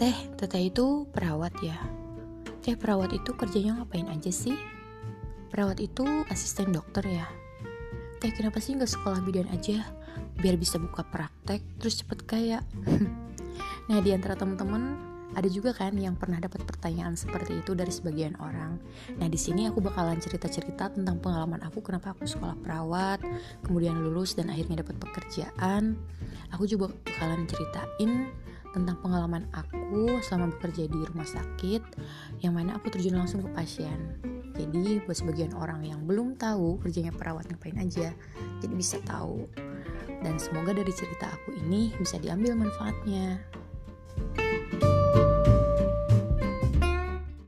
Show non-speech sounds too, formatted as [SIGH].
Teh, teteh itu perawat ya. Teh perawat itu kerjanya ngapain aja sih? Perawat itu asisten dokter ya. Teh kenapa sih nggak sekolah bidan aja? Biar bisa buka praktek terus cepet kaya. [LAUGHS] nah di antara teman-teman ada juga kan yang pernah dapat pertanyaan seperti itu dari sebagian orang. Nah, di sini aku bakalan cerita-cerita tentang pengalaman aku kenapa aku sekolah perawat, kemudian lulus dan akhirnya dapat pekerjaan. Aku juga bakalan ceritain tentang pengalaman aku selama bekerja di rumah sakit yang mana aku terjun langsung ke pasien. Jadi buat sebagian orang yang belum tahu kerjanya perawat ngapain aja, jadi bisa tahu. Dan semoga dari cerita aku ini bisa diambil manfaatnya.